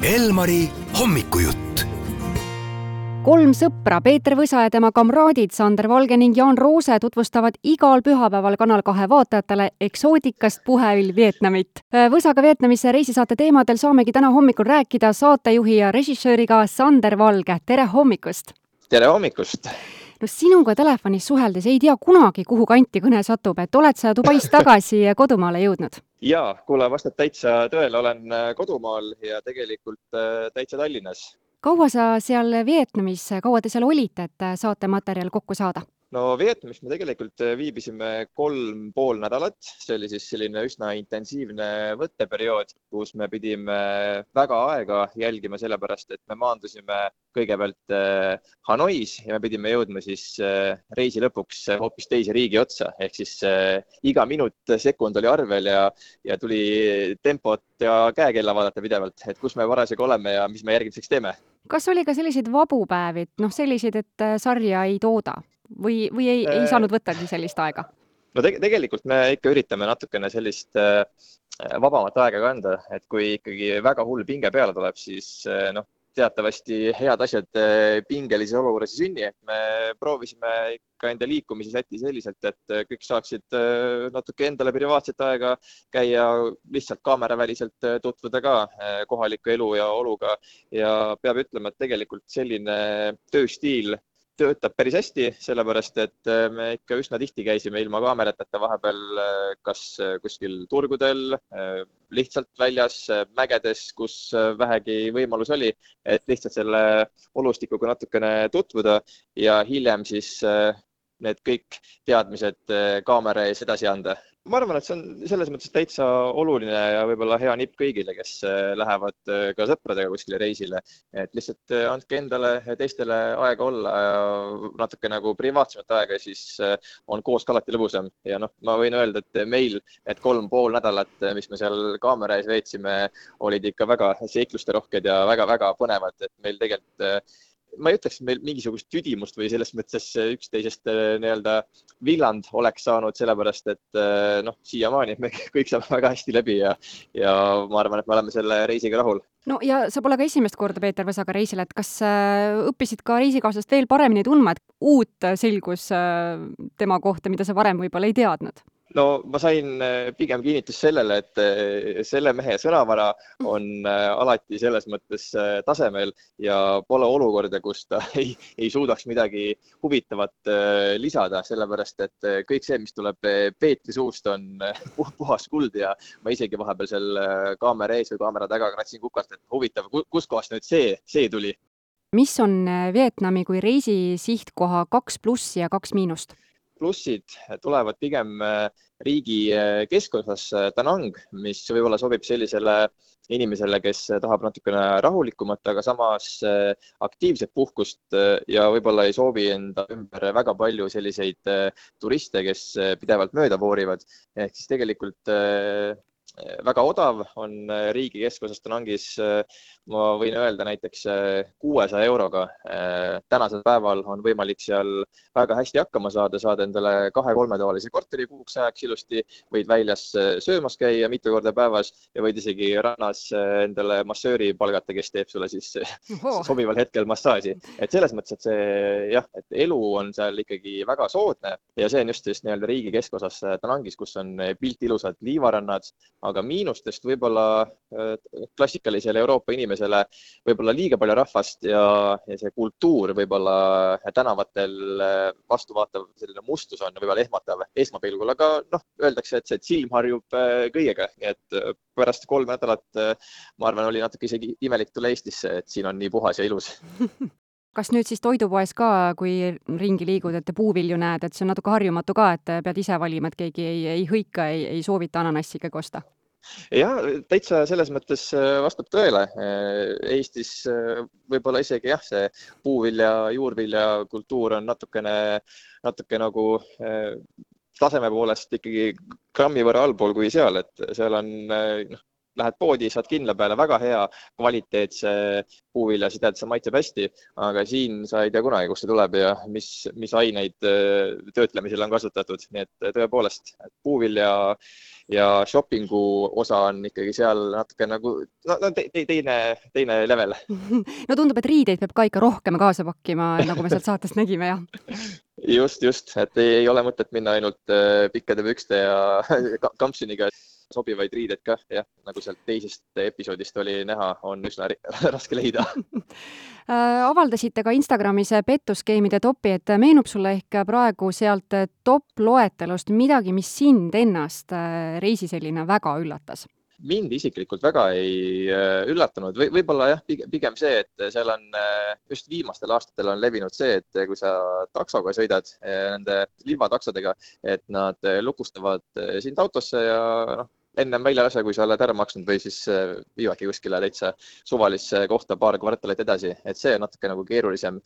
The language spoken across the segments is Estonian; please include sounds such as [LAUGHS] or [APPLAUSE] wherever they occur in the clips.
Elmari hommikujutt. kolm sõpra, Peeter Võsa ja tema kamraadid Sander Valge ning Jaan Roose tutvustavad igal pühapäeval Kanal kahe vaatajatele eksootikast puhevill Vietnamit. Võsaga Vietnamisse reisisaate teemadel saamegi täna hommikul rääkida saatejuhi ja režissööriga Sander Valge, tere hommikust! tere hommikust! No sinuga telefonis suheldes ei tea kunagi, kuhu kanti kõne satub, et oled sa Dubaist tagasi kodumaale jõudnud? jaa, kuule, vastab täitsa tõele, olen äh, kodumaal ja tegelikult äh, täitsa Tallinnas. kaua sa seal Vietnamis, kaua te seal olite, et äh, saatematerjal kokku saada? No Vietnamis me tegelikult viibisime kolm pool nädalat, see oli siis selline üsna intensiivne võtteperiood, kus me pidime väga aega jälgima, sellepärast et me maandusime kõigepealt Hanois ja me pidime jõudma siis reisi lõpuks hoopis teise riigi otsa, ehk siis iga minut, sekund oli arvel ja, ja tuli tempot ja käekella vaadata pidevalt, et kus me parasjagu oleme ja mis me järgmiseks teeme. kas oli ka selliseid vabu päevi, noh, selliseid, et sarja ei tooda? Või, või ei, ei saanud võttagi sellist aega? no te tegelikult me ikka üritame natukene sellist äh, vabamat aega ka anda, et kui ikkagi väga hull pinge peale tuleb, siis äh, noh, teatavasti head asjad äh, pingelises olukorras ei sünni, et me proovisime ikka enda liikumisi sätti selliselt, et kõik saaksid natuke endale privaatset aega käia, lihtsalt kaameraväliselt tutvuda ka kohaliku elu ja oluga ja peab ütlema, et tegelikult selline tööstiil töötab päris hästi, sellepärast et äh, me ikka üsna tihti käisime ilma kaamerateta vahepeal äh, kas äh, kuskil turgudel, lihtsalt väljas, mägedes, kus vähegi võimalus oli, et lihtsalt selle olustikuga natukene tutvuda. Ja hiljem siis need kõik teadmised kaamera ees edasi anda ma arvan, et see on selles mõttes täitsa oluline ja võib-olla hea nipp kõigile, kes äh, lähevad äh, ka sõpradega kuskile reisile. et lihtsalt äh, andke endale ja teistele aega olla ja natuke nagu privaatsemat aega, siis on koos ka alati lõbusam. ja noh, ma võin öelda, et meil need kolm pool nädalat, mis me seal kaamera ees veetsime, olid ikka väga seiklusterohked ja väga-väga põnevad, et meil tegelikult ma ei ütleks, et meil mingisugust tüdimust või selles mõttes üksteisest äh, nii-öelda villand oleks saanud, sellepärast et äh, noh, siiamaani me [LAUGHS] kõik saame väga hästi läbi ja, ja ma arvan, et me oleme selle reisiga rahul. no ja sa pole ka esimest korda Peeter Võsaga reisil, et kas äh, õppisid ka reisikaaslast veel paremini tundma, et uut selgus tema kohta, mida sa varem võib-olla ei teadnud? No ma sain äh, pigem kinnitust sellele, et äh, selle mehe sõnavara on äh, alati selles mõttes tasemel ja pole olukorda, kus ta [LAUGHS] ei, ei suudaks midagi huvitavat lisada, sellepärast et kõik see, mis tuleb Peetri suust, on [LAUGHS] puhas kuld ja ma isegi vahepeal seal kaamera ees või kaamera taga kratsin kukast, et huvitav, kuskohast nüüd see, see tuli. mis on Vietnami kui reisi sihtkoha kaks plussi ja kaks miinust? Plussid tulevad pigem äh, riigi äh, keskosas äh, Danang, mis võib-olla sobib sellisele inimesele, kes tahab natukene rahulikumat, aga samas aktiivset puhkust ja võib-olla ei soovi enda ümber väga palju selliseid turiste, kes pidevalt mööda voorivad. ehk siis tegelikult väga odav on riigi keskosas Danangis ma võin öelda näiteks äh, kuuesaja euroga. Äh, tänasel päeval on võimalik seal väga hästi hakkama saada, saada endale kahe-kolmetoalise korteri kuuks ajaks ilusti, võid väljas äh, söömas käia mitu korda päevas ja võid isegi rannas endale massööri palgata, kes teeb sulle siis Oho. sobival hetkel massaaži. et selles mõttes, et see jah, et elu on seal ikkagi väga soodne ja see on just siis nii-öelda riigi keskosas Tanangis, kus on pilt ilusad liivarannad, aga miinustest võib-olla klassikalisele Euroopa inimesele võib-olla liiga palju rahvast ja, ja see kultuur võib-olla tänavatel vastuvaatav selline mustus on võib-olla ehmatav esmapilgul, aga noh, öeldakse, et see silm harjub äh, kõigega, et äh, pärast kolme nädalat äh, ma arvan, oli natuke isegi imelik tulla Eestisse, et siin on nii puhas ja ilus [LAUGHS] kas nüüd siis toidupoes ka, kui ringi liigud, et puuvilju näed, et see on natuke harjumatu ka, et pead ise valima, et keegi ei, ei hõika, ei, ei soovita ananassi ikkagi osta? jah, täitsa selles mõttes äh, vastab tõele. Äh, Eestis äh, võib-olla isegi jah, see puuvilja, juurvilja kultuur on natukene, natuke nagu taseme poolest ikkagi grammi võrra allpool kui seal, et seal on noh, lähed poodi, saad kindla peale väga hea kvaliteetse puuvilja, sa tead, see maitseb hästi, aga siin sa ei tea kunagi, kust see tuleb ja mis, mis aineid töötlemisel on kasutatud, nii et tõepoolest puuvilja ja shopping'u osa on ikkagi seal natuke nagu no, no te, te, teine, teine level. [LAUGHS] no tundub, et riideid peab ka ikka rohkem kaasa pakkima, nagu me sealt saatest nägime, jah. [LAUGHS] Just, just, et ei, ei ole mõtet minna ainult äh, pikkade pükste ja [LAUGHS] kampsuniga sobivaid riideid ka, jah, nagu sealt teisest episoodist oli näha, on üsna [LAUGHS] raske leida [LAUGHS] äh, avaldasite ka Instagramis pettuskeemide topi, et meenub sulle ehk praegu sealt top loetelust midagi, mis sind ennast äh, reisiselina väga üllatas? mind isiklikult väga ei äh, üllatanud või võib-olla jah, pigem see, et seal on just viimastel aastatel on levinud see, et kui sa taksoga sõidad nende liivataksodega, et nad lukustavad sind autosse ja noh, ennem välja lase, kui sa oled ära maksnud või siis äh, viivadki kuskile täitsa suvalisse kohta paar kvartalit edasi, et see on natuke nagu keerulisem.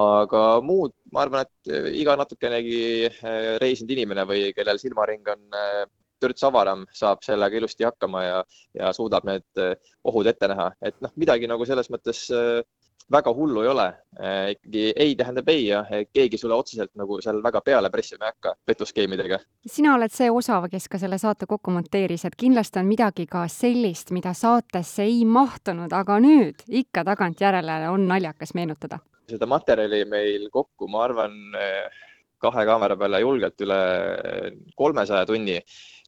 aga muud, ma arvan, et äh, iga natukenegi äh, reisinud inimene või kellel silmaring on törts avaram, saab sellega ilusti hakkama ja, ja suudab need ohud ette näha, et noh, midagi nagu selles mõttes väga hullu ei ole. Äh, ikkagi ei tähendab ei ja keegi sulle otseselt nagu seal väga peale pressima ei hakka petuskeemidega. sina oled see osav, kes ka selle saate kokku monteeris, et kindlasti on midagi ka sellist, mida saatesse ei mahtunud, aga nüüd ikka tagantjärele on naljakas meenutada. seda materjali meil kokku, ma arvan, kahe kaamera peale julgelt üle kolmesaja tunni.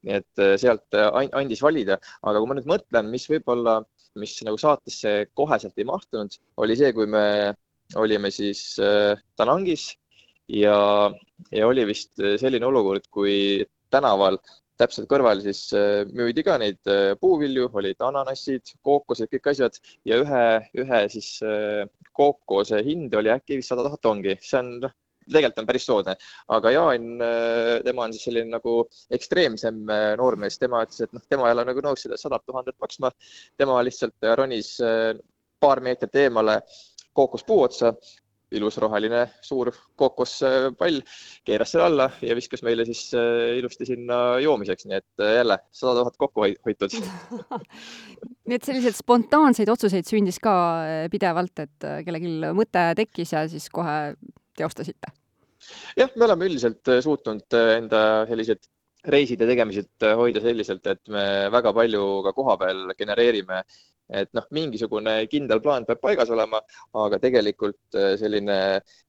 Nii et äh, sealt andis valida, aga kui ma nüüd mõtlen, mis võib-olla mis nagu saatesse koheselt ei mahtunud, oli see, kui me olime siis äh, Tanangis ja, ja oli vist äh, selline olukord, kui tänaval täpselt kõrval siis äh, müüdi ka neid puuvilju, olid ananassid, kookosed, kõik asjad. Ja ühe, ühe siis kookose hind oli äkki vist sada tuhat ongi, see on noh, tegelikult on päris soodne, aga Jaan, äh, tema on siis selline nagu ekstreemsem äh, noormees, tema ütles, et noh, tema ei ole nagu nõus seda sadat tuhandet maksma. tema lihtsalt ronis äh, paar meetrit eemale kookospuu otsa, ilus roheline suur kookospall, keeras selle alla ja viskas meile siis ilusti sinna joomiseks, nii et jälle sada tuhat kokku hoitud. [LAUGHS] Nii et selliseid spontaanseid otsuseid sündis ka pidevalt, et kellelgi mõte tekkis ja siis kohe teostasite? jah, me oleme üldiselt äh, suutnud äh, enda sellised reiside tegemised äh, hoida selliselt, et me väga palju ka kohapeal genereerime et noh, mingisugune kindel plaan peab paigas olema, aga tegelikult selline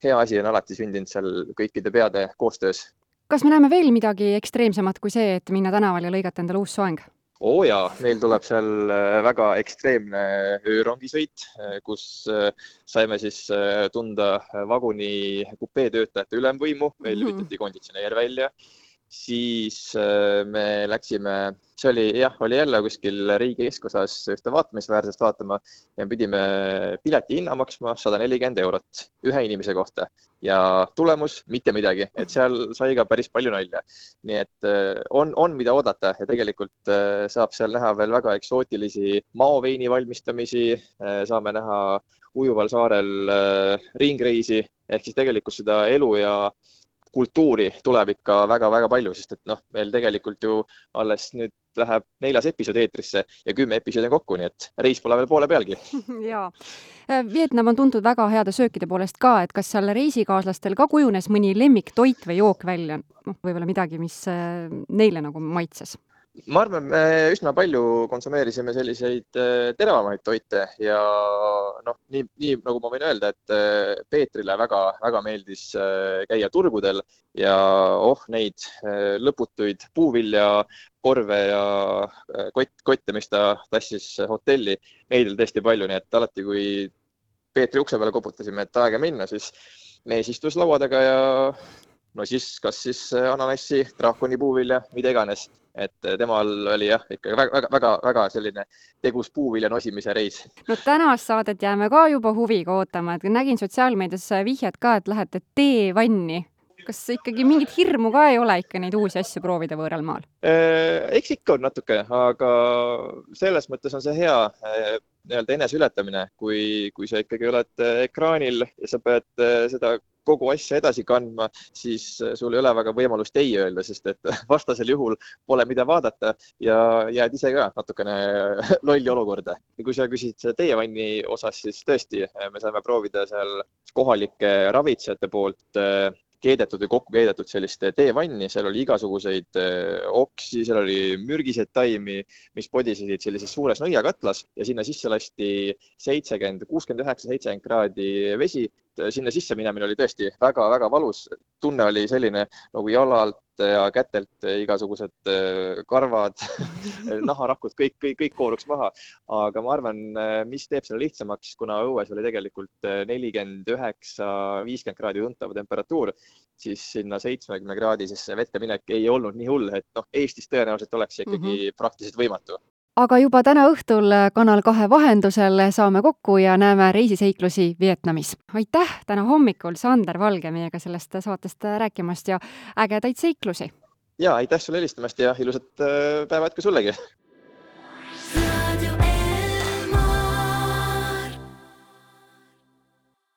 hea asi on alati sündinud seal kõikide peade koostöös. kas me näeme veel midagi ekstreemsemat kui see, et minna tänavale ja lõigata endale uus soeng? Oo oh jaa, meil tuleb seal äh, väga ekstreemne öörongisõit, äh, kus äh, saime siis tunda vaguni kupee töötajate ülemvõimu, meil mhm. lülitati konditsioneer välja siis äh, me läksime, see oli jah, oli jälle kuskil riigi keskosas ühte vaatamisväärsest vaatama ja pidime pileti hinna maksma sada nelikümmend eurot ühe inimese kohta. Ja tulemus mitte midagi, et seal sai ka päris palju nalja. nii et äh, on, on, mida oodata ja tegelikult äh, saab seal näha veel väga eksootilisi maoveini valmistamisi, saame näha ujuval saarel ringreisi. Ehk siis tegelikult seda elu ja kultuuri tuleb ikka väga-väga palju, sest et noh, meil tegelikult ju alles nüüd läheb neljas episood eetrisse ja kümme episoodi on kokku, nii et reis pole veel poole pealgi. [LAUGHS] jaa. Äh, Vietnam on tuntud väga heade söökide poolest ka, et kas seal reisikaaslastel ka kujunes mõni lemmiktoit või jook välja, noh, võib-olla midagi, mis äh, neile nagu maitses? Ma arvan, me üsna palju konsumeerisime selliseid äh, teravamaid toite ja noh, nii, nii nagu ma võin öelda, et äh, Peetrile väga-väga meeldis äh, käia turgudel ja oh neid lõputuid puuviljakorve ja kott, kotte, mis ta tassis hotelli, neid oli tõesti palju, nii et alati, kui Peetri ukse peale koputasime, et aega minna, siis mees istus laua taga ja no siis kas siis ananassi, draakoni puuvilja, mida iganes et eh, temal oli jah, ikka väga, väga, väga, väga selline tegus puuvilja nosimise reis. no tänast saadet jääme ka juba huviga ootama, et nägin sotsiaalmeedias vihjet ka, et lähete teevanni. kas ikkagi mingit hirmu ka ei ole ikka neid uusi asju proovida võõral maal? Eks ikka on natuke, aga selles mõttes on see hea nii-öelda eneseületamine, kui, kui sa ikkagi oled ekraanil ja sa pead seda kogu asja edasi kandma, siis äh, sul ei ole väga võimalust ei öelda, sest et [LAUGHS] vastasel juhul pole, mida vaadata ja jääd ise ka natukene [LAUGHS] lolli olukorda. ja kui sa küsid teie vanni osas, siis tõesti, äh, me saime proovida seal kohalike ravitsejate poolt äh, keedetud või kokku keedetud sellist teevanni, seal oli igasuguseid oksi, seal oli mürgiseid taimi, mis podisesid sellises suures nõiakatlas ja sinna sisse lasti seitsekümmend, kuuskümmend üheksa, seitsekümmend kraadi vesi sinna sisse minemine oli tõesti väga-väga valus. tunne oli selline nagu jalalt ja kätelt igasugused äh, karvad [LAUGHS] [LAUGHS] naharakud, kõik, kõik, kõik kooruks maha. aga ma arvan, mis teeb selle lihtsamaks, kuna õues oli tegelikult nelikümmend üheksa, viiskümmend kraadi tuntav temperatuur, siis sinna seitsmekümne kraadisesse vette minek ei olnud nii hull, et noh, Eestis tõenäoliselt oleks see ikkagi mm -hmm. praktiliselt võimatu aga juba täna õhtul Kanal kahe vahendusel saame kokku ja näeme reisiseiklusi Vietnamis. aitäh täna hommikul, Sander Valge, meiega sellest saatest rääkimast ja ägedaid seiklusi! ja aitäh sulle helistamast ja ilusat äh, päeva jätku sullegi!